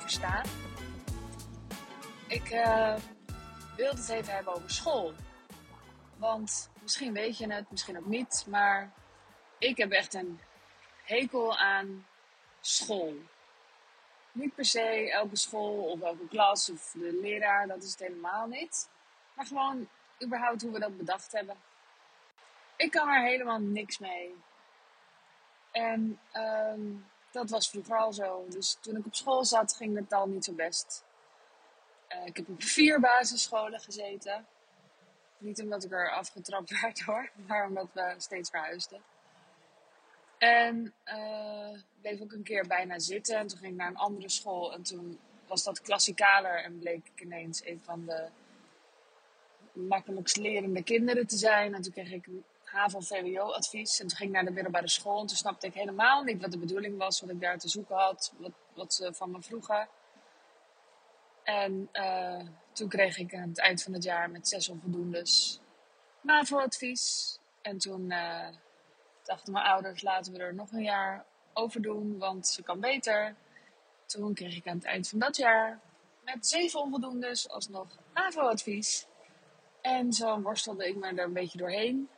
verstaan. Ik uh, wilde het even hebben over school. Want misschien weet je het, misschien ook niet, maar ik heb echt een hekel aan school. Niet per se elke school of elke klas of de leraar, dat is het helemaal niet. Maar gewoon überhaupt hoe we dat bedacht hebben. Ik kan er helemaal niks mee. En um, dat was vroeger al zo. Dus toen ik op school zat, ging het al niet zo best. Uh, ik heb op vier basisscholen gezeten. Niet omdat ik er afgetrapt werd hoor, maar omdat we steeds verhuisden. En uh, bleef ook een keer bijna zitten. En toen ging ik naar een andere school. En toen was dat klassikaler. En bleek ik ineens een van de makkelijkst lerende kinderen te zijn. En toen kreeg ik HAVO-VWO-advies. En toen ging ik naar de middelbare school. En toen snapte ik helemaal niet wat de bedoeling was. Wat ik daar te zoeken had. Wat, wat ze van me vroegen. En uh, toen kreeg ik aan het eind van het jaar met zes onvoldoendes MAVO-advies. En toen uh, dachten mijn ouders, laten we er nog een jaar over doen, want ze kan beter. Toen kreeg ik aan het eind van dat jaar met zeven onvoldoendes alsnog MAVO-advies. En zo worstelde ik me er een beetje doorheen.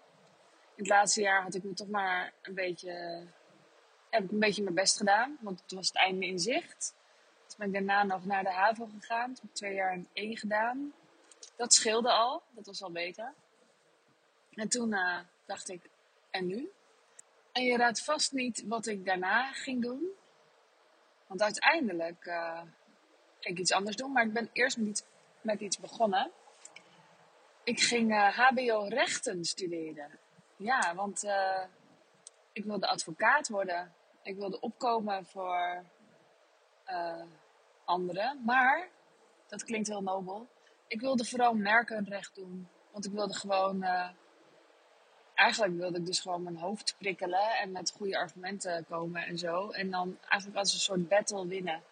Het laatste jaar had ik me toch maar een beetje, heb ik een beetje mijn best gedaan, want het was het einde in zicht. Toen ben ik daarna nog naar de HAVO gegaan. Toen heb ik twee jaar in één gedaan. Dat scheelde al. Dat was al beter. En toen uh, dacht ik, en nu? En je raadt vast niet wat ik daarna ging doen. Want uiteindelijk uh, ging ik iets anders doen. Maar ik ben eerst met iets, met iets begonnen. Ik ging HBO rechten studeren. Ja, want ik wilde advocaat worden. Ik wilde opkomen voor uh, anderen. Maar, dat klinkt heel nobel. Ik wilde vooral merkenrecht doen. Want ik wilde gewoon. Uh, eigenlijk wilde ik dus gewoon mijn hoofd prikkelen en met goede argumenten komen en zo. En dan eigenlijk als een soort battle winnen.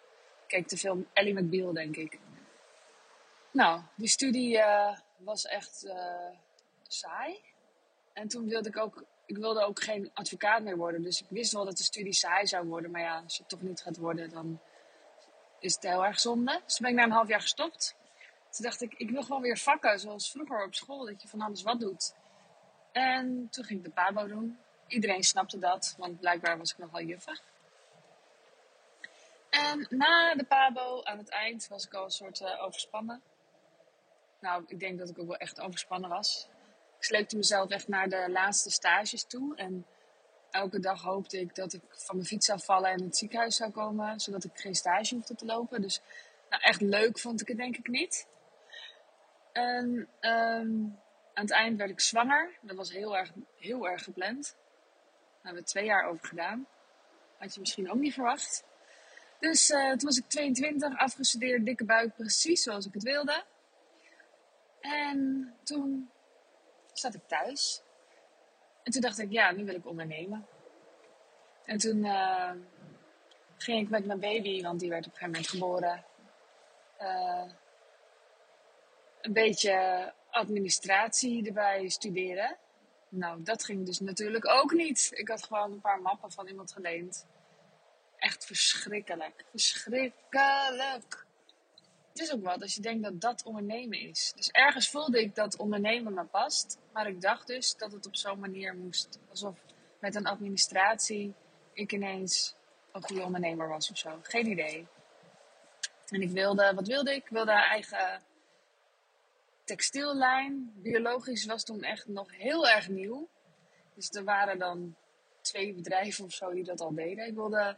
Kijk de film Ellie McBeal, denk ik. Nou, die studie uh, was echt saai. En toen wilde ik ook ik wilde ook geen advocaat meer worden. Dus ik wist wel dat de studie saai zou worden. Maar ja, als je het toch niet gaat worden, dan is het heel erg zonde. Dus toen ben ik na een half jaar gestopt. Toen dacht ik, ik wil gewoon weer vakken, zoals vroeger op school, dat je van alles wat doet. En toen ging ik de PABO doen. Iedereen snapte dat, want blijkbaar was ik nogal juffig. En na de PABO, aan het eind, was ik al een soort uh, overspannen. Nou, ik denk dat ik ook wel echt overspannen was. Ik sleepte mezelf echt naar de laatste stages toe. En elke dag hoopte ik dat ik van mijn fiets zou vallen en in het ziekenhuis zou komen, zodat ik geen stage hoefde te lopen. Dus nou, echt leuk vond ik het denk ik niet. En um, aan het eind werd ik zwanger. Dat was heel erg, heel erg gepland. Daar hebben we twee jaar over gedaan. Had je misschien ook niet verwacht. Dus uh, toen was ik 22, afgestudeerd, dikke buik, precies zoals ik het wilde. En toen zat ik thuis. En toen dacht ik, ja, nu wil ik ondernemen. En toen uh, ging ik met mijn baby, want die werd op een gegeven moment geboren, uh, een beetje administratie erbij studeren. Nou, dat ging dus natuurlijk ook niet. Ik had gewoon een paar mappen van iemand geleend. Echt verschrikkelijk. Verschrikkelijk. Het is ook wat als je denkt dat dat ondernemen is. Dus ergens voelde ik dat ondernemen me past. Maar ik dacht dus dat het op zo'n manier moest. Alsof met een administratie ik ineens een goede ondernemer was of zo. Geen idee. En ik wilde, wat wilde ik? Ik wilde een eigen textiellijn. Biologisch was toen echt nog heel erg nieuw. Dus er waren dan twee bedrijven of zo die dat al deden. Ik wilde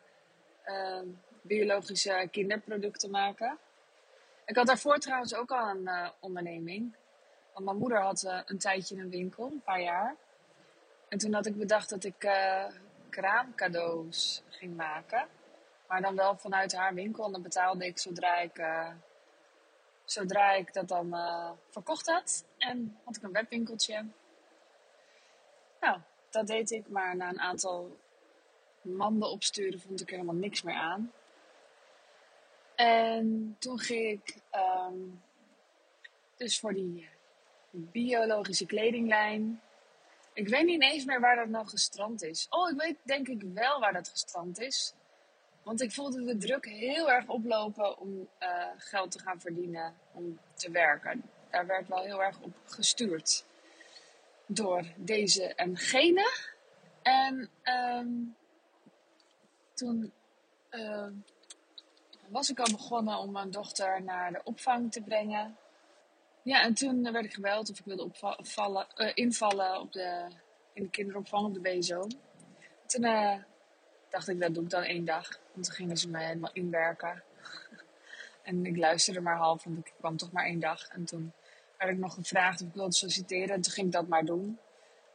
uh, biologische kinderproducten maken. Ik had daarvoor trouwens ook al een uh, onderneming. Want mijn moeder had uh, een tijdje een winkel, een paar jaar. En toen had ik bedacht dat ik uh, kraamcadeaus ging maken. Maar dan wel vanuit haar winkel. En dan betaalde ik zodra ik, zodra ik dat dan verkocht had. En had ik een webwinkeltje. Nou, dat deed ik. Maar na een aantal manden opsturen vond ik er helemaal niks meer aan. En toen ging ik um, dus voor die biologische kledinglijn. Ik weet niet eens meer waar dat nou gestrand is. Oh, ik weet denk ik wel waar dat gestrand is. Want ik voelde de druk heel erg oplopen om uh, geld te gaan verdienen, om te werken. Daar werd wel heel erg op gestuurd door deze en gene. En um, toen uh, was ik al begonnen om mijn dochter naar de opvang te brengen. Ja, en toen werd ik gebeld of ik wilde opvallen, uh, invallen op de, in de kinderopvang op de BSO. Toen uh, dacht ik, dat doe ik dan één dag. Want toen gingen ze mij helemaal inwerken. en ik luisterde maar half, want ik kwam toch maar één dag. En toen werd ik nog gevraagd of ik wilde solliciteren. En toen ging ik dat maar doen.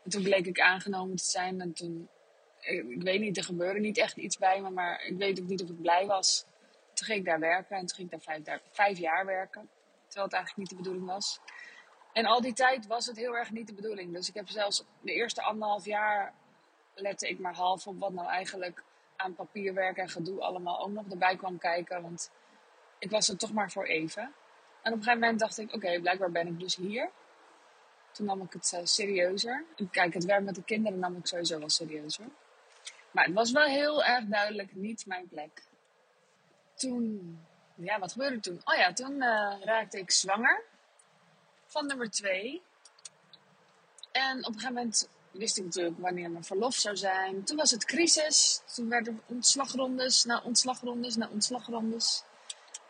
En toen bleek ik aangenomen te zijn. En toen, ik, ik weet niet, er gebeurde niet echt iets bij me. Maar ik weet ook niet of ik blij was. Toen ging ik daar werken. En toen ging ik daar vijf, daar, jaar werken. Terwijl het eigenlijk niet de bedoeling was. En al die tijd was het heel erg niet de bedoeling. Dus ik heb zelfs de eerste anderhalf jaar lette ik maar half op wat nou eigenlijk aan papierwerk en gedoe allemaal ook nog erbij kwam kijken. Want ik was er toch maar voor even. En op een gegeven moment dacht ik, oké, blijkbaar ben ik dus hier. Toen nam ik het uh, serieuzer. kijk, het werk met de kinderen nam ik sowieso wel serieuzer. Maar het was wel heel erg duidelijk niet mijn plek. Toen, ja, wat gebeurde toen? Oh ja, toen uh, raakte ik zwanger van nummer twee. En op een gegeven moment wist ik natuurlijk wanneer mijn verlof zou zijn. Toen was het crisis. Toen werden ontslagrondes na ontslagrondes na ontslagrondes.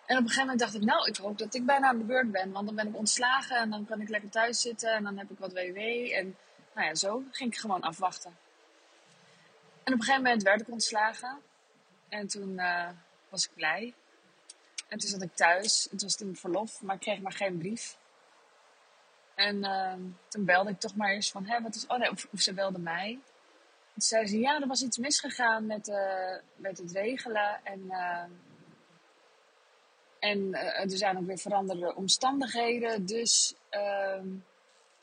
En op een gegeven moment dacht ik, nou, ik hoop dat ik bijna aan de beurt ben. Want dan ben ik ontslagen en dan kan ik lekker thuis zitten en dan heb ik wat WW. En nou ja, zo ging ik gewoon afwachten. En op een gegeven moment werd ik ontslagen. En toen uh, was ik blij. En toen zat ik thuis. Toen was het in verlof, maar ik kreeg maar geen brief. En uh, toen belde ik toch maar eens van, hè, wat is... Oh nee, of, ze belde mij. En toen zei ze, ja, er was iets misgegaan met, uh, met het regelen. En, uh, en er zijn ook weer veranderde omstandigheden. Dus ehm,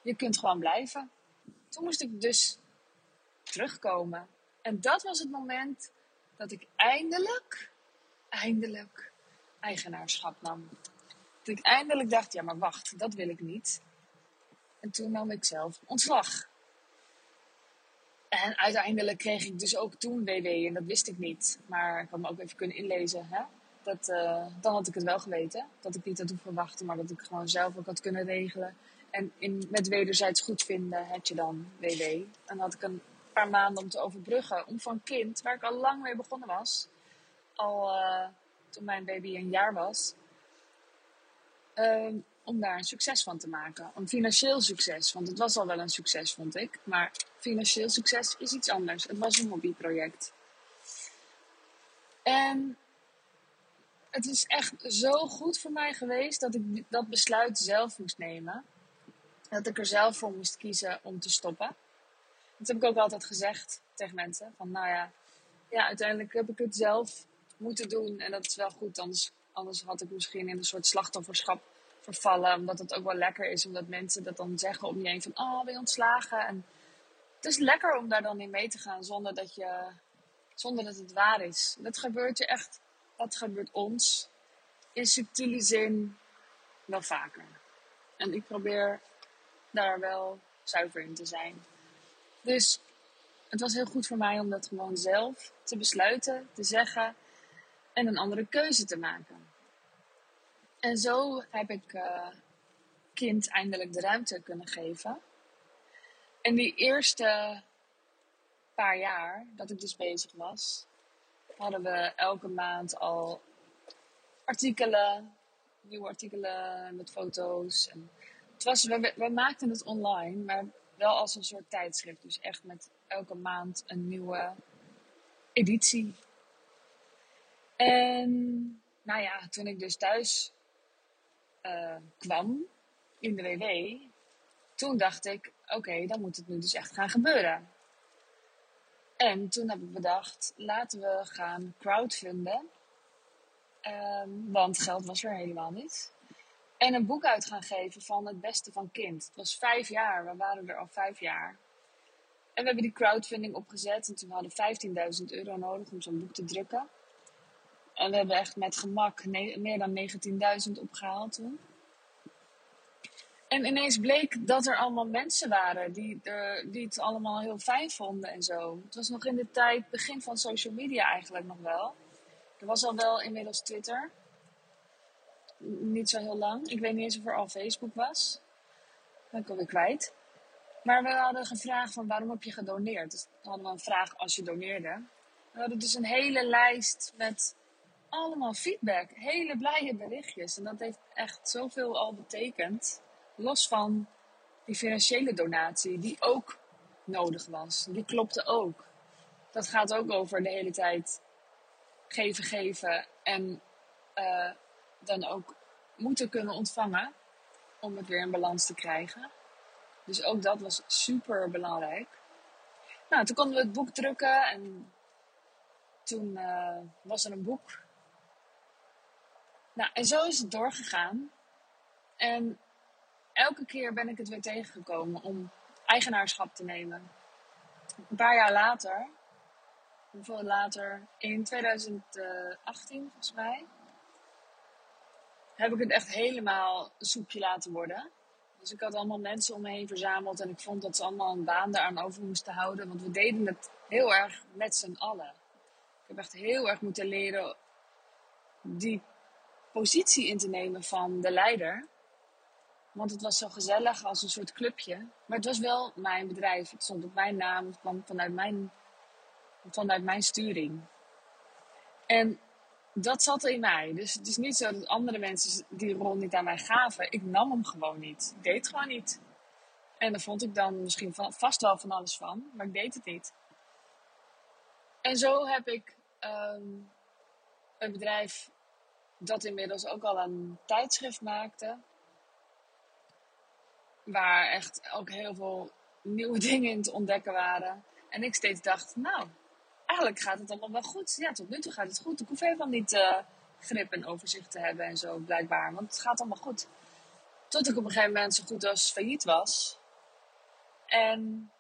je kunt gewoon blijven. Toen moest ik dus terugkomen. En dat was het moment dat ik eindelijk, eindelijk eigenaarschap nam. Dat ik eindelijk dacht, ja maar wacht, dat wil ik niet. En toen nam ik zelf ontslag. En uiteindelijk kreeg ik dus ook toen WW en dat wist ik niet. Maar ik had me ook even kunnen inlezen. Hè? Dat, uh, dan had ik het wel geweten. Dat ik niet had hoeven wachten, maar dat ik gewoon zelf ook had kunnen regelen. En in, met wederzijds goed vinden had je dan WW. En dan had ik een paar maanden om te overbruggen. Om van kind, waar ik al lang mee begonnen was. Al uh, toen mijn baby een jaar was. Uh, om daar een succes van te maken. Een financieel succes, want het was al wel een succes, vond ik. Maar financieel succes is iets anders. Het was een hobbyproject. En het is echt zo goed voor mij geweest dat ik dat besluit zelf moest nemen. Dat ik er zelf voor moest kiezen om te stoppen. Dat heb ik ook altijd gezegd tegen mensen. Van nou ja, ja uiteindelijk heb ik het zelf moeten doen. En dat is wel goed, anders, anders had ik misschien in een soort slachtofferschap vervallen. Omdat het ook wel lekker is, omdat mensen dat dan zeggen om je heen van, oh, ben je ontslagen? En het is lekker om daar dan in mee te gaan zonder dat, je, zonder dat het waar is. Dat gebeurt je echt, dat gebeurt ons in subtiele zin wel vaker. En ik probeer daar wel zuiver in te zijn. Dus het was heel goed voor mij om dat gewoon zelf te besluiten, te zeggen en een andere keuze te maken. En zo heb ik uh, kind eindelijk de ruimte kunnen geven. En die eerste paar jaar dat ik dus bezig was, hadden we elke maand al artikelen, nieuwe artikelen met foto's. En het was, we, we maakten het online, maar wel als een soort tijdschrift. Dus echt met elke maand een nieuwe editie. En nou ja, toen ik dus thuis uh, kwam in de WW, toen dacht ik, oké, dan moet het nu dus echt gaan gebeuren. En toen heb ik bedacht, laten we gaan crowdfunden. Um, want geld was er helemaal niet. En een boek uit gaan geven van het beste van kind. Het was vijf jaar, we waren er al vijf jaar. En we hebben die crowdfunding opgezet. En toen hadden we 15.000 euro nodig om zo'n boek te drukken. En we hebben echt met gemak meer dan 19.000 opgehaald toen. En ineens bleek dat er allemaal mensen waren die, die het allemaal heel fijn vonden en zo. Het was nog in de tijd, begin van social media eigenlijk nog wel. Er was al wel inmiddels Twitter. Niet zo heel lang. Ik weet niet eens of er al Facebook was. Dat ben ik kwijt. Maar we hadden gevraagd van waarom heb je gedoneerd? Dus hadden een vraag als je doneerde. We hadden dus een hele lijst met allemaal feedback. Hele blije berichtjes. En dat heeft echt zoveel al betekend. Los van die financiële donatie, die ook nodig was. Die klopte ook. Dat gaat ook over de hele tijd geven, geven. En uh, dan ook moeten kunnen ontvangen. Om het weer in balans te krijgen. Dus ook dat was super belangrijk. Nou, toen konden we het boek drukken en toen uh, was er een boek. Nou, en zo is het doorgegaan. En elke keer ben ik het weer tegengekomen om eigenaarschap te nemen. Een paar jaar later, hoeveel later, in 2018 volgens mij, heb ik het echt helemaal soepje laten worden. Dus ik had allemaal mensen om me heen verzameld en ik vond dat ze allemaal een baan daaraan over moesten houden. Want we deden het heel erg met z'n allen. Ik heb echt heel erg moeten leren die positie in te nemen van de leider. Want het was zo gezellig als een soort clubje. Maar het was wel mijn bedrijf. Het stond op mijn naam. Het kwam vanuit mijn, vanuit mijn sturing. En dat zat in mij. Dus het is niet zo dat andere mensen die rol niet aan mij gaven. Ik nam hem gewoon niet. Ik deed het gewoon niet. En daar vond ik dan misschien vast wel van alles van. Maar ik deed het niet. En zo heb ik um, een bedrijf dat inmiddels ook al een tijdschrift maakte. Waar echt ook heel veel nieuwe dingen in te ontdekken waren. En ik steeds dacht, nou, eigenlijk gaat het allemaal wel goed. Ja, tot nu toe gaat het goed. Ik hoef helemaal niet uh, grip en overzicht te hebben en zo, blijkbaar. Want het gaat allemaal goed. Tot ik op een gegeven moment zo goed als failliet was. En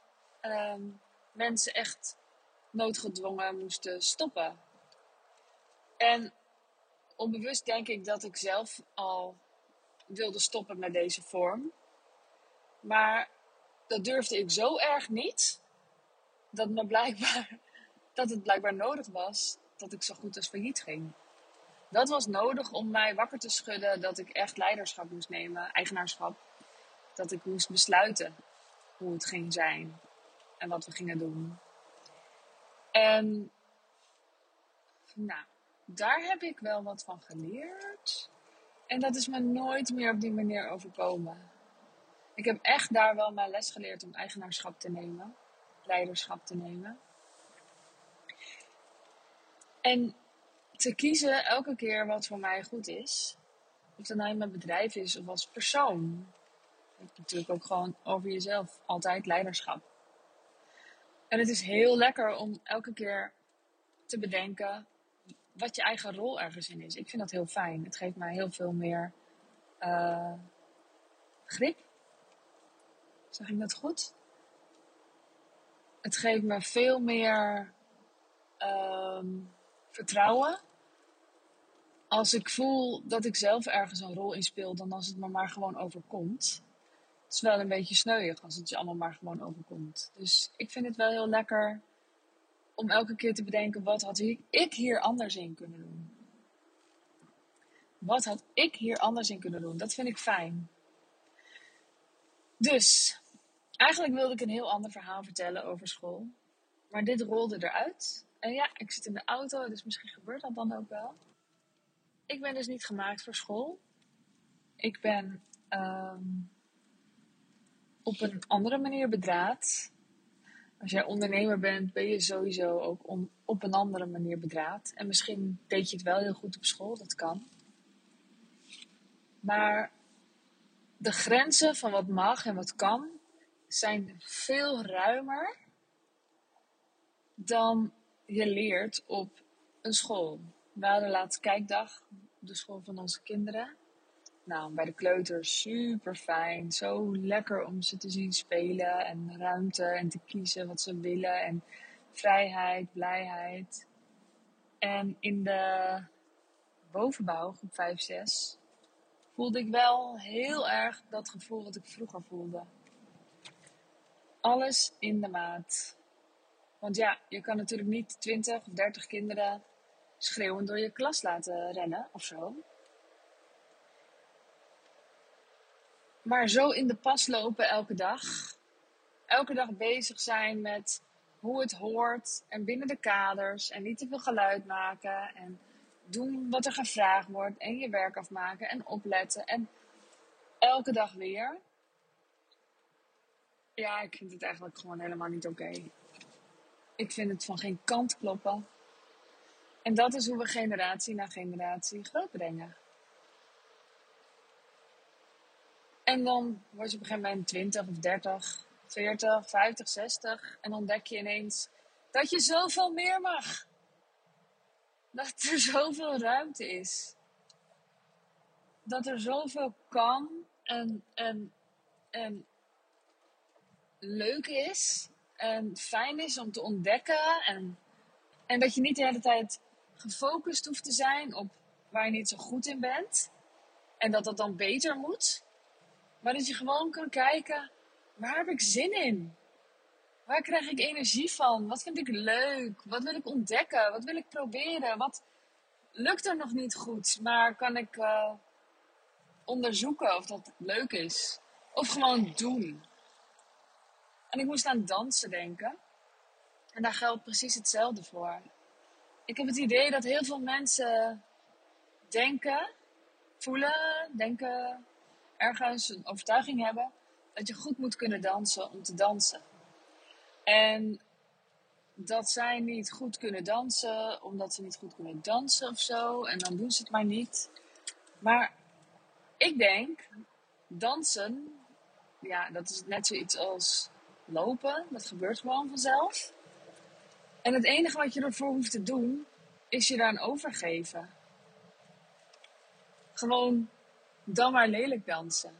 uh, mensen echt noodgedwongen moesten stoppen. En onbewust denk ik dat ik zelf al wilde stoppen met deze vorm. Maar dat durfde ik zo erg niet. Dat, me blijkbaar, dat het blijkbaar nodig was dat ik zo goed als failliet ging. Dat was nodig om mij wakker te schudden dat ik echt leiderschap moest nemen, eigenaarschap. Dat ik moest besluiten hoe het ging zijn en wat we gingen doen. En nou, daar heb ik wel wat van geleerd. En dat is me nooit meer op die manier overkomen. Ik heb echt daar wel mijn les geleerd om eigenaarschap te nemen, leiderschap te nemen. En te kiezen elke keer wat voor mij goed is. Of dat nou in mijn bedrijf is of als persoon. Hebt natuurlijk ook gewoon over jezelf altijd leiderschap. En het is heel lekker om elke keer te bedenken wat je eigen rol ergens in is. Ik vind dat heel fijn. Het geeft mij heel veel meer uh, grip. Zeg ik dat goed? Het geeft me veel meer uh, vertrouwen. Als ik voel dat ik zelf ergens een rol in speel, dan als het me maar gewoon overkomt. Het is wel een beetje sneuig als het je allemaal maar gewoon overkomt. Dus ik vind het wel heel lekker om elke keer te bedenken: wat had ik hier anders in kunnen doen? Wat had ik hier anders in kunnen doen? Dat vind ik fijn. Dus, eigenlijk wilde ik een heel ander verhaal vertellen over school. Maar dit rolde eruit. En ja, ik zit in de auto, dus misschien gebeurt dat dan ook wel. Ik ben dus niet gemaakt voor school. Ik ben um, op een andere manier bedraad als jij ondernemer bent, ben je sowieso ook op een andere manier bedraad. En misschien deed je het wel heel goed op school, dat kan. Maar de grenzen van wat mag en wat kan zijn veel ruimer dan je leert op een school. We hadden laatst kijkdag op de school van onze kinderen. Nou, bij de kleuters super fijn. Zo lekker om ze te zien spelen en ruimte en te kiezen wat ze willen en vrijheid, blijheid. En in de bovenbouw, groep 5, 6, voelde ik wel heel erg dat gevoel wat ik vroeger voelde. Alles in de maat. Want ja, je kan natuurlijk niet 20 of 30 kinderen schreeuwend door je klas laten rennen of zo. Maar zo in de pas lopen elke dag. Elke dag bezig zijn met hoe het hoort en binnen de kaders en niet te veel geluid maken en doen wat er gevraagd wordt en je werk afmaken en opletten en elke dag weer. Ja, ik vind het eigenlijk gewoon helemaal niet oké. Ik vind het van geen kant kloppen. En dat is hoe we generatie na generatie grootbrengen. En dan word je op een gegeven moment 20 of 30, 40, 50, 60. En dan ontdek je ineens dat je zoveel meer mag. Dat er zoveel ruimte is. Dat er zoveel kan en, en, en leuk is. En fijn is om te ontdekken. En, en dat je niet de hele tijd gefocust hoeft te zijn op waar je niet zo goed in bent. En dat dat dan beter moet. Maar dat je gewoon kan kijken, waar heb ik zin in? Waar krijg ik energie van? Wat vind ik leuk? Wat wil ik ontdekken? Wat wil ik proberen? Wat lukt er nog niet goed? Maar kan ik uh, onderzoeken of dat leuk is? Of gewoon doen? En ik moest aan dansen denken. En daar geldt precies hetzelfde voor. Ik heb het idee dat heel veel mensen denken, voelen, denken, ergens een overtuiging hebben dat je goed moet kunnen dansen om te dansen. En dat zij niet goed kunnen dansen omdat ze niet goed kunnen dansen of zo. En dan doen ze het maar niet. Maar ik denk, dansen, ja, dat is net zoiets als lopen. Dat gebeurt gewoon vanzelf. En het enige wat je ervoor hoeft te doen, is je daaraan overgeven. Gewoon dan maar lelijk dansen.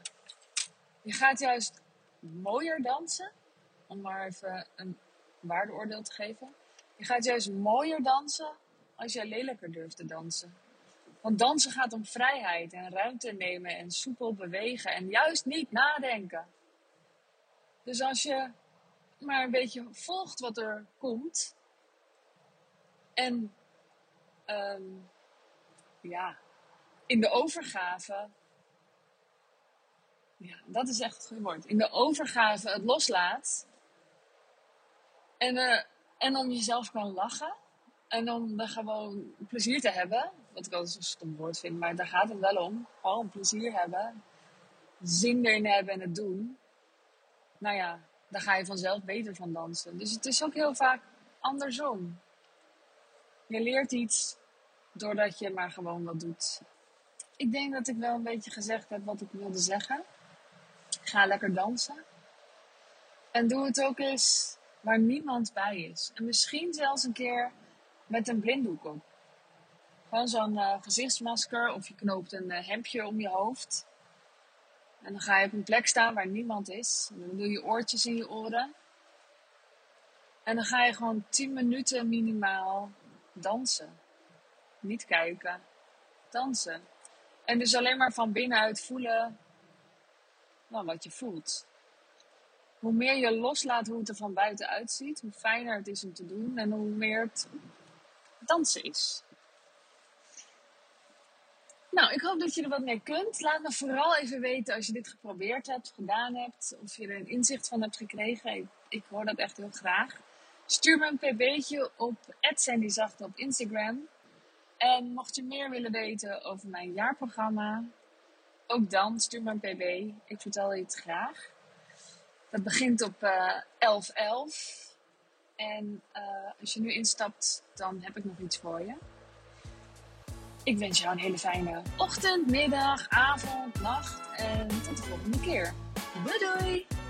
Je gaat juist mooier dansen, om maar even een waardeoordeel te geven. Je gaat juist mooier dansen als jij lelijker durft te dansen. Want dansen gaat om vrijheid en ruimte nemen en soepel bewegen en juist niet nadenken. Dus als je maar een beetje volgt wat er komt en um, ja, in de overgave ja, dat is echt het goede woord. In de overgave het loslaat. En, uh, en om jezelf kan lachen. En om er gewoon plezier te hebben. Wat ik altijd een stom woord vind, maar daar gaat het wel om. Gewoon plezier hebben. Zin erin hebben en het doen. Nou ja, daar ga je vanzelf beter van dansen. Dus het is ook heel vaak andersom. Je leert iets doordat je maar gewoon wat doet. Ik denk dat ik wel een beetje gezegd heb wat ik wilde zeggen. Ga lekker dansen. En doe het ook eens waar niemand bij is. En misschien zelfs een keer met een blinddoek op. Gewoon zo'n uh, gezichtsmasker of je knoopt een uh, hemdje om je hoofd. En dan ga je op een plek staan waar niemand is. En dan doe je oortjes in je oren. En dan ga je gewoon 10 minuten minimaal dansen. Niet kijken, dansen. En dus alleen maar van binnenuit voelen nou, wat je voelt. Hoe meer je loslaat hoe het er van buiten uitziet, hoe fijner het is om te doen en hoe meer het dansen is. Nou, ik hoop dat je er wat mee kunt. Laat me vooral even weten als je dit geprobeerd hebt, gedaan hebt, of je er een inzicht van hebt gekregen. Ik, hoor dat echt heel graag. Stuur me een pb'tje op @sandyzachte op Instagram. En mocht je meer willen weten over mijn jaarprogramma, ook dan, stuur me een pb. Ik vertel je het graag. Dat begint op uh, eh, 11.11. En uh, als je nu instapt, dan heb ik nog iets voor je. Ik wens jou een hele fijne ochtend, middag, avond, nacht. En tot de volgende keer. Doei doei!